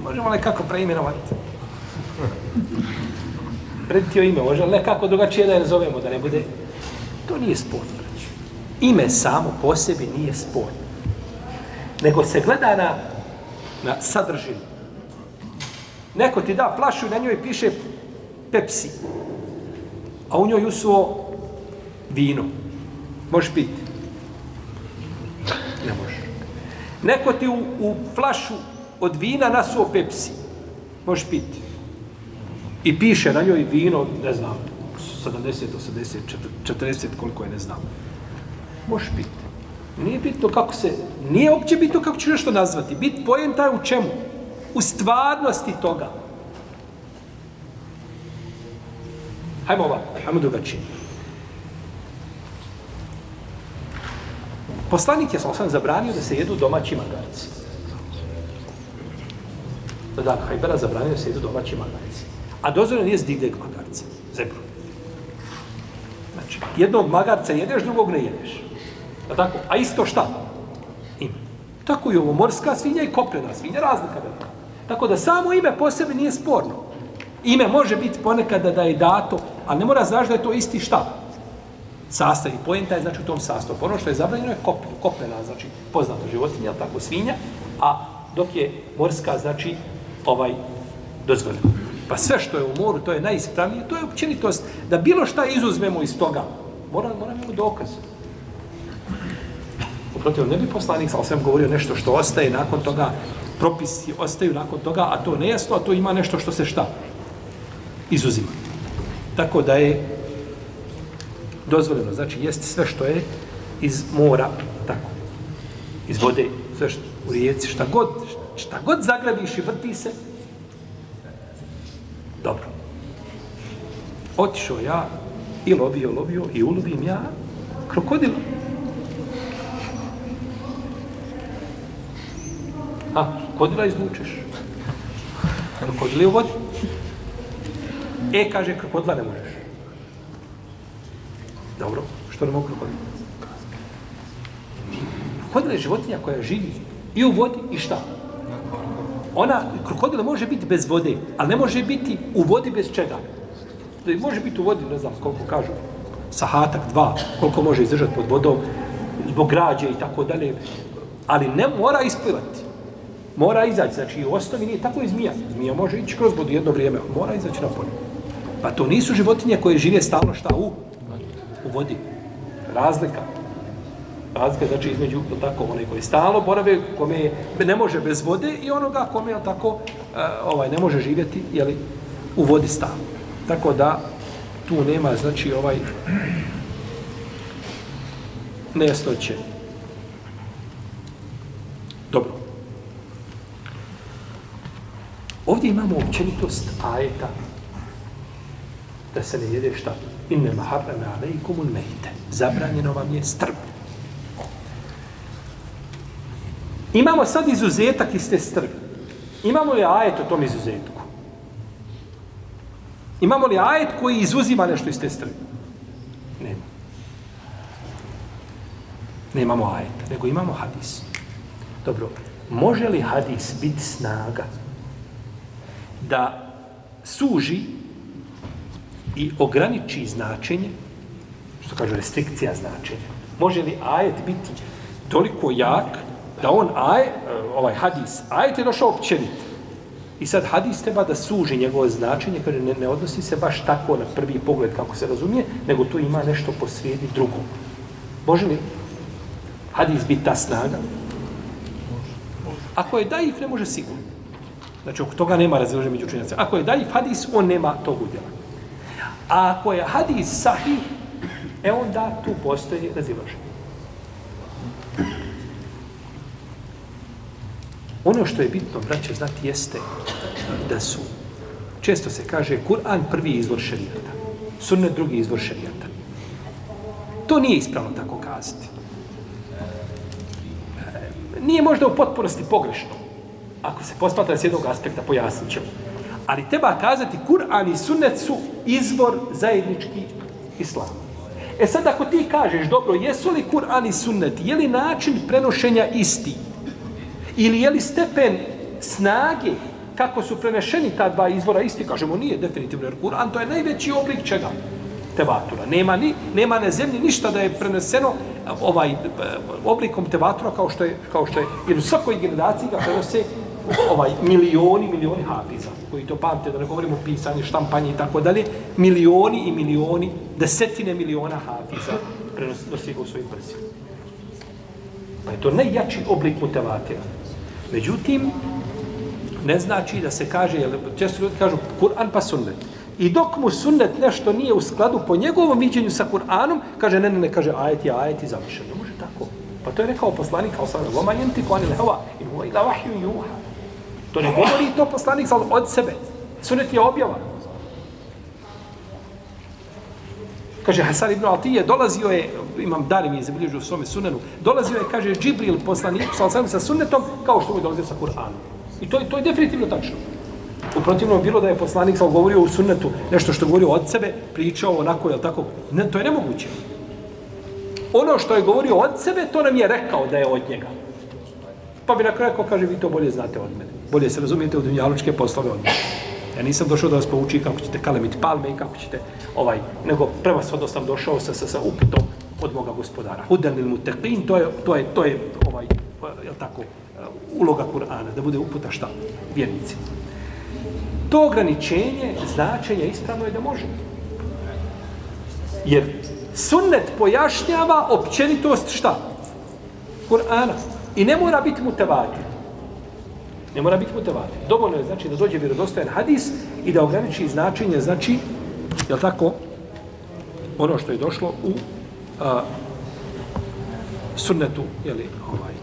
Možemo li kako preimenovati? Preditio ime, možemo li nekako drugačije da je nazovemo, da ne bude? To nije sporno, braći. Ime samo po sebi nije sporno. Nego se gleda na, na sadržinu. Neko ti da flašu i na njoj piše Pepsi. A u njoj usuo vino. Možeš piti? Ne možeš. Neko ti u, u flašu od vina nasuo Pepsi. Možeš piti. I piše na njoj vino, ne znam, 70, 80, 40, koliko je, ne znam. Možeš piti. Nije bitno kako se, nije uopće bitno kako ću nešto nazvati. Bit pojenta je u čemu? U stvarnosti toga. Hajmo ovako, hajmo drugačije. Poslanik je sam zabranio da se jedu domaći magarci. Da dan Hajbera zabranio da se jedu domaći magarci. A dozvoljeno nije divljeg magarca, zebru. Znači, jednog magarca jedeš, drugog ne jedeš. A tako? A isto šta? Ima. Tako i ovo morska svinja i kopljena svinja, razlika velika. Tako da samo ime po sebi nije sporno. Ime može biti ponekad da je dato, ali ne mora znaš da je to isti šta. Sastav i pojenta je znači u tom sastavu. Ono što je zabranjeno je kop, kopljena, znači poznata životinja, tako svinja, a dok je morska, znači ovaj dozvoljeno. Pa sve što je u moru, to je najispravnije, to je općenitost, da bilo šta izuzmemo iz toga, mora, moramo imati dokaz. Uprotiv, ne bi poslanik, ali sam govorio nešto što ostaje nakon toga, propisi ostaju nakon toga, a to nejasno, a to ima nešto što se šta? Izuzima. Tako da je dozvoljeno, znači jesti sve što je iz mora, tako, iz vode, sve što u rijeci, šta god, šta god zaglebiš i vrti se, dobro. Otišao ja i lovio, lovio i ulovim ja krokodila. A, krokodila izvučeš. Krokodila je u vodi. E, kaže, krokodila ne možeš. Dobro, što ne mogu krokodil? Krokodil je životinja koja živi i u vodi i šta? Ona, krokodil može biti bez vode, ali ne može biti u vodi bez čega. Da može biti u vodi, ne znam koliko kažu, sahatak, dva, koliko može izdržati pod vodom, zbog građe i tako dalje, ali ne mora isplivati. Mora izaći, znači u osnovi nije tako i zmija. Zmija može ići kroz vodu jedno vrijeme, mora izaći na polje. Pa to nisu životinje koje žive stalno šta u, u vodi. Razlika. Razlika znači između tako onaj koji stalno borave, kome ne može bez vode i onoga kome je tako eh, ovaj ne može živjeti je li u vodi stalno. Tako da tu nema znači ovaj nejasnoće. Dobro. Ovdje imamo općenitost ajeta da se ne jede šta? Inne maharrame alejkumul mejte. Zabranjeno vam je strb. Imamo sad izuzetak iz te strvi. Imamo li ajet o tom izuzetku? Imamo li ajet koji izuzima nešto iz te strvi? Nema. Nemamo ajet, nego imamo hadis. Dobro, može li hadis biti snaga da suži i ograniči značenje, što kaže restrikcija značenja, može li ajet biti toliko jak da on aj, eh, ovaj hadis, ajet je došao općenit. I sad hadis treba da suži njegovo značenje, kaže ne, ne odnosi se baš tako na prvi pogled kako se razumije, nego tu ima nešto po srijedi drugo. Može li hadis biti ta snaga? Ako je daif, ne može sigurno. Znači, oko toga nema razilaženja među učenjacima. Ako je daif hadis, on nema tog udjela. A ako je hadis sahih, e onda tu postoji razilaženje. Ono što je bitno, braće, znati jeste da su, često se kaže, Kur'an prvi izvor šarijata, sunnet drugi izvor šarijata. To nije ispravno tako kazati. E, nije možda u potpunosti pogrešno. Ako se posmatra s jednog aspekta, pojasnit ćemo. Ali treba kazati, Kur'an i sunnet su izvor zajednički islama. E sad ako ti kažeš, dobro, jesu li Kur'an i sunnet, je li način prenošenja isti? Ili je li stepen snage kako su prenešeni ta dva izvora isti? Kažemo, nije definitivno, jer Kur'an to je najveći oblik čega? Tevatura. Nema, ni, nema na zemlji ništa da je preneseno eh, ovaj eh, oblikom tevatura kao što je, kao što je jer u svakoj generaciji ga prenose ovaj milioni, milioni hafiza koji to pamte, da ne govorimo pisanje, štampanje i tako dalje, milioni i milioni, desetine miliona hafiza prenosio u svojim prsima. Pa je to najjači oblik mutevatira. Međutim, ne znači da se kaže, jer često ljudi kažu Kur'an pa sunnet. I dok mu sunnet nešto nije u skladu po njegovom viđenju sa Kur'anom, kaže, ne, ne, ne, kaže, ajet je ajet i završeno. Ne može tako. Pa to je rekao poslanik, kao sam, loma jenti kuani lehova, in huva ila vahju juha. To ne govori to poslanik sal od sebe. Sunet je objava. Kaže, Hasan ibn Atije dolazio je, imam dar mi je zabilježio u svome sunenu, dolazio je, kaže, Džibril poslanik, sa sa sunnetom, kao što mu je dolazio sa Kur'anom. I to, to je definitivno tačno. U protivnom bilo da je poslanik sal govorio u sunnetu nešto što govorio od sebe, pričao onako, je tako? Ne, to je nemoguće. Ono što je govorio od sebe, to nam je rekao da je od njega. Pa bi na kraju rekao, kaže, vi to bolje znate od mene. Bolje se razumijete u dunjalučke poslove od mene. Ja nisam došao da vas pouči kako ćete kalemiti palme i kako ćete, ovaj, nego prva svod sam došao sa, sa, sa uputom od moga gospodara. Hudan il muteqin, to je, to je, to je, ovaj, je tako, uh, uloga Kur'ana, da bude uputa šta? Vjernici. To ograničenje, značenje ispravno je da može. Jer sunnet pojašnjava općenitost šta? Kur'ana. I ne mora biti mutavatir. Ne mora biti mutavatir. Dovoljno je znači da dođe vjerodostojan hadis i da ograniči značenje, znači, je tako, ono što je došlo u a, sunnetu, je li, ovaj,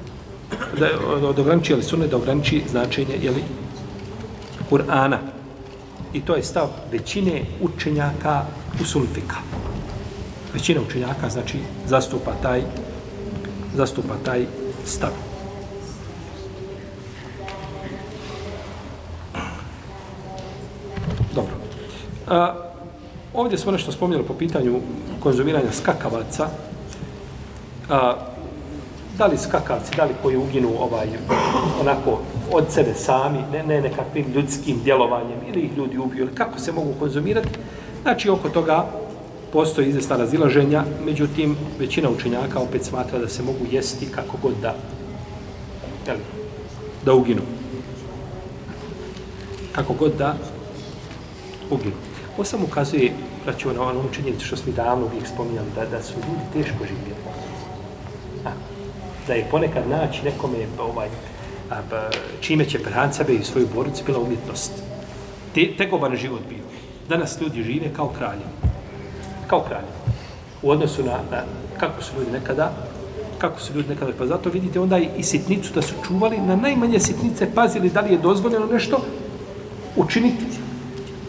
da, da, da ograniči, jeli sunnet, da ograniči značenje, je li, Kur'ana. I to je stav većine učenjaka u sulfika. Većina učenjaka, znači, zastupa taj, zastupa taj stav. Dobro. A, ovdje smo nešto spominjali po pitanju konzumiranja skakavaca. A, da li skakavci, da li koji uginu ovaj, onako od sebe sami, ne, ne nekakvim ljudskim djelovanjem, ili ih ljudi ubiju, ili kako se mogu konzumirati. Znači, oko toga postoji izvesna razilaženja, međutim, većina učenjaka opet smatra da se mogu jesti kako god da, jel, da uginu. Kako god da uginu. Ovo samo ukazuje, braću, na onom činjenicu što smo davno uvijek spominjali, da, da su ljudi teško živjeli. A, da je ponekad naći nekome ovaj, a, a, čime će prehraniti sebe i svoju boricu bila umjetnost. Te, tegoban život bio. Danas ljudi žive kao kralje kao kraljevi. U odnosu na, na kako su ljudi nekada, kako su ljudi nekada, pa zato vidite onda i sitnicu da su čuvali, na najmanje sitnice pazili da li je dozvoljeno nešto učiniti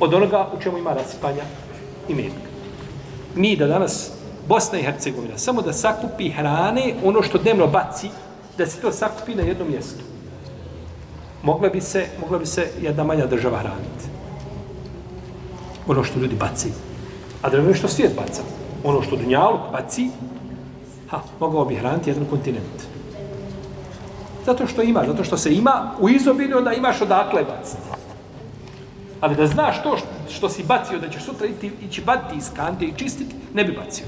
od onoga u čemu ima rasipanja i metka. Mi da danas, Bosna i Hercegovina, samo da sakupi hrane, ono što dnevno baci, da se to sakupi na jednom mjestu. Mogla bi se, mogla bi se jedna manja država hraniti. Ono što ljudi baci. A da što svijet baca. Ono što Dunjaluk baci, ha, mogao bi hraniti jedan kontinent. Zato što ima, zato što se ima u izobilju, onda imaš odakle baciti. Ali da znaš to što, što si bacio, da ćeš sutra iti, ići batiti iz kante i čistiti, ne bi bacio.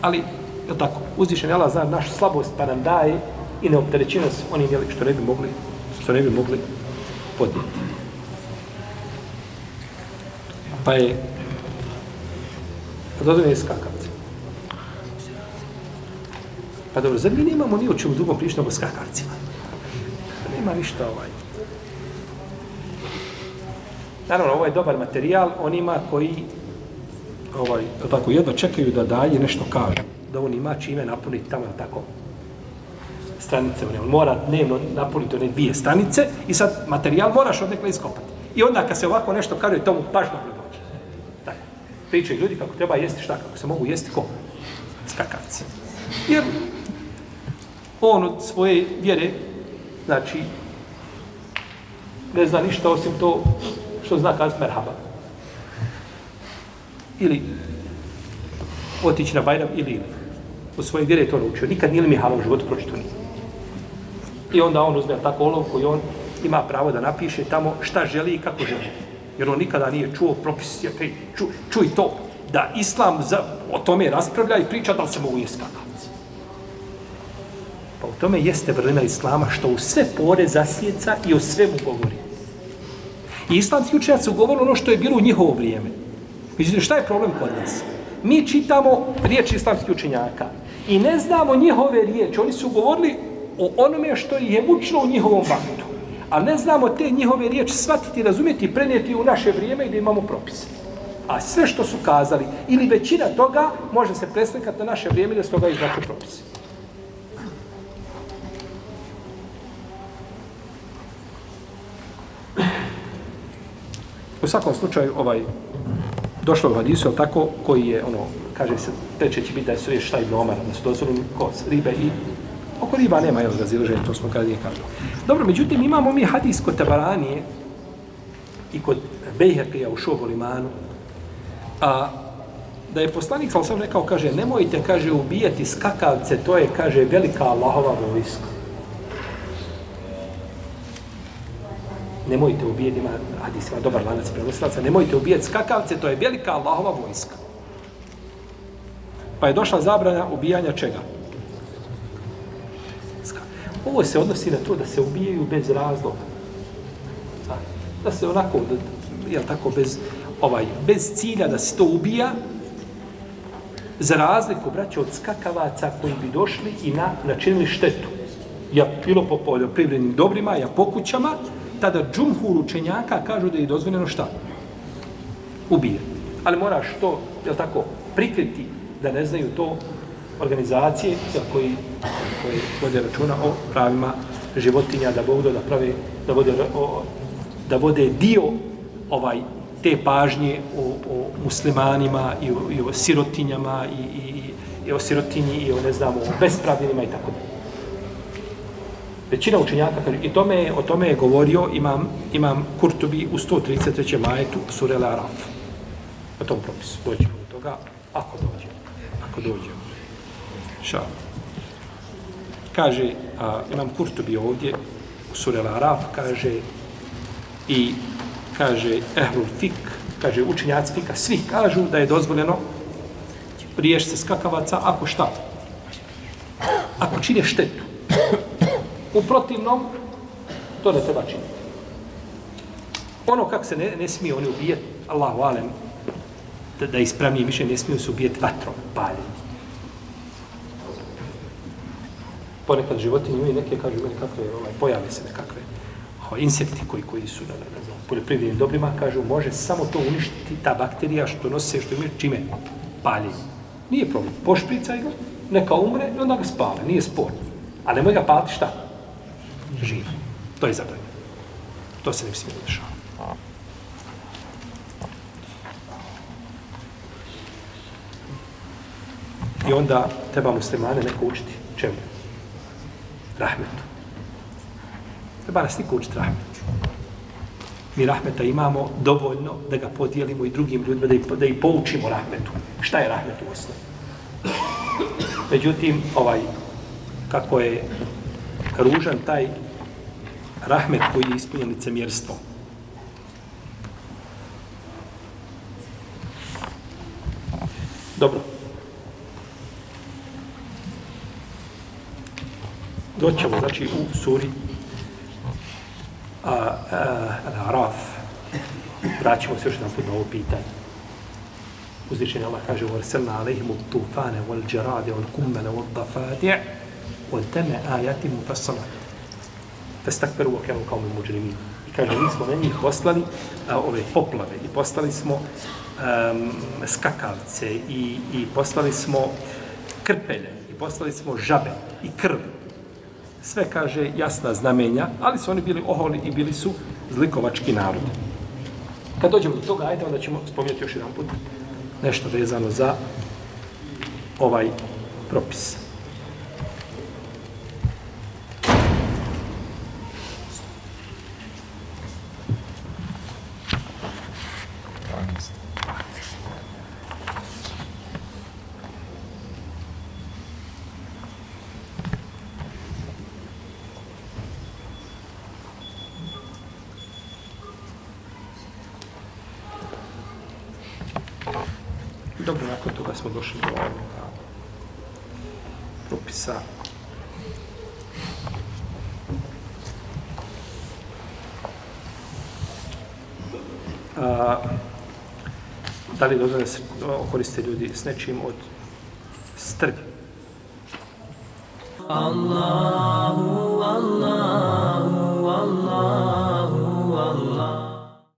Ali, je tako, uzvišen je Allah zna našu slabost, pa nam daje i ne optereći nas onim što ne bi mogli, što ne bi mogli podnijeti. Pa je pa dozvoljeno je skakavce. Pa dobro, zar mi nemamo ni o čemu drugom pričati nego skakavcima? Nema ništa ovaj. Naravno, ovo je dobar materijal onima koji ovaj, tako, jedno čekaju da dalje nešto kažu. Da on ima čime napuniti tamo, tako, stranice. On mora dnevno napuniti one dvije stranice i sad materijal moraš odnekle iskopati. I onda kad se ovako nešto kaže, to mu pažno pričaju ljudi kako treba jesti šta, kako se mogu jesti ko? Skakavci. Jer on od svoje vjere, znači, ne zna ništa osim to što zna kazati merhaba. Ili otići na Bajram ili ili. U svojoj vjeri je to naučio. Nikad nije li mi halal u životu pročito nije. I onda on uzme tako olovku i on ima pravo da napiše tamo šta želi i kako želi. Jer on nikada nije čuo propis, je, ču, čuj to, da islam za, o tome raspravlja i priča da li se mogu jesti. Pa u tome jeste vrlina islama što u sve pore zasjeca i o svemu govori. I islamski učenjaci su govorili ono što je bilo u njihovo vrijeme. Međutim, šta je problem kod nas? Mi čitamo riječi islamskih učenjaka i ne znamo njihove riječi. Oni su govorili o onome što je mučno u njihovom vaktu. A ne znamo te njihove riječi shvatiti, razumjeti prenijeti u naše vrijeme gdje imamo propise. A sve što su kazali, ili većina toga, može se preslikati na naše vrijeme da s toga izvlače propise. U svakom slučaju, ovaj, došlo u hadisu, ali tako, koji je, ono, kaže se, treće će biti da su riješ šta i nomar, da su dozvoljeni kos, ribe i oko riba nema, jel, razilaženje, to smo kada nije kažu. Dobro, međutim, imamo mi hadis kod Tabaranije i kod Bejherkija u Šobolimanu, a da je poslanik sam sam rekao, kaže, nemojte, kaže, ubijati skakavce, to je, kaže, velika Allahova vojska. Nemojte ubijati, ima hadis, ima dobar lanac prenosilaca, nemojte ubijati skakavce, to je velika Allahova vojska. Pa je došla zabrana ubijanja čega? Ovo se odnosi na to da se ubijaju bez razloga. Da se onako, da, jel tako, bez, ovaj, bez cilja da se to ubija, za razliku, braće, od skakavaca koji bi došli i na, načinili štetu. Ja bilo po poljoprivrednim dobrima, ja po kućama, tada džumhur učenjaka kažu da je dozvoljeno šta? Ubije. Ali moraš to, jel tako, prikriti da ne znaju to organizacije jel, koji, koji vode računa o pravima životinja, da Bog da prave, da vode, o, da vode dio ovaj te pažnje o, o muslimanima i o, i o sirotinjama i, i, i o sirotinji i o ne znamo o bespravljenima i tako dalje. Većina učenjaka kaže, i tome, o tome je govorio imam, imam Kurtubi u 133. majetu Surele Araf. O tom propisu. Dođemo do toga, ako dođemo. Ako dođemo. Ša. Kaže, a, imam Kurtubi ovdje u Surele Araf, kaže i kaže Ehlul Fik, kaže učenjaci Fika, svi kažu da je dozvoljeno riješiti se skakavaca ako šta? Ako čine štetu. U protivnom, to ne treba činiti. Ono kako se ne, ne smije oni ubijati, Allahu alem, da, da ispravnije više ne smiju se ubijati vatrom, paljenjem. Ponekad životinje imaju neke, kažu imaju nekakve, ovaj, pojave se nekakve o, insekti koji, koji su na, na, na poljoprivrednim dobrima, kažu, može samo to uništiti, ta bakterija što nose, što imaju, čime? Paljenje. Nije problem. Pošpricaj ga, neka umre i onda ga spale, nije spor. A nemoj ga paliti šta? Živ. To je zabranjeno. To se ne bi smijelo dešavati. I onda treba muslimane neko učiti. Čemu? Rahmetu. Treba nas niko učiti rahmetu. Mi rahmeta imamo dovoljno da ga podijelimo i drugim ljudima, da ih, da ih poučimo rahmetu. Šta je rahmet u osnovi? Međutim, ovaj, kako je ružan taj rahmet koji je ispunjen licemjerstvom. Dobro. Doćemo, znači, u suri Al-Araf. Vraćamo se još jedan put na ovo pitanje. Uzvišenje Allah kaže وَرْسَلْنَا عَلَيْهِمُ الطُّوفَانَ وَالْجَرَادِ وَالْكُمَّنَ وَالضَّفَادِعِ وَالْتَمَ آيَاتِ مُفَصَّلَةِ فاستكبروا kao قوم المجرمين i kaže mi smo na njih poslali a, ove poplave. I poslali smo um, skakavce i, i poslali smo krpelje. I poslali smo žabe i krv. Sve kaže jasna znamenja ali su oni bili oholi i bili su zlikovački narod. Kad dođemo do toga ajde onda ćemo spomenuti još jedan put nešto vezano za ovaj propis. Da li dozvoljeno se koriste ljudi s nečim od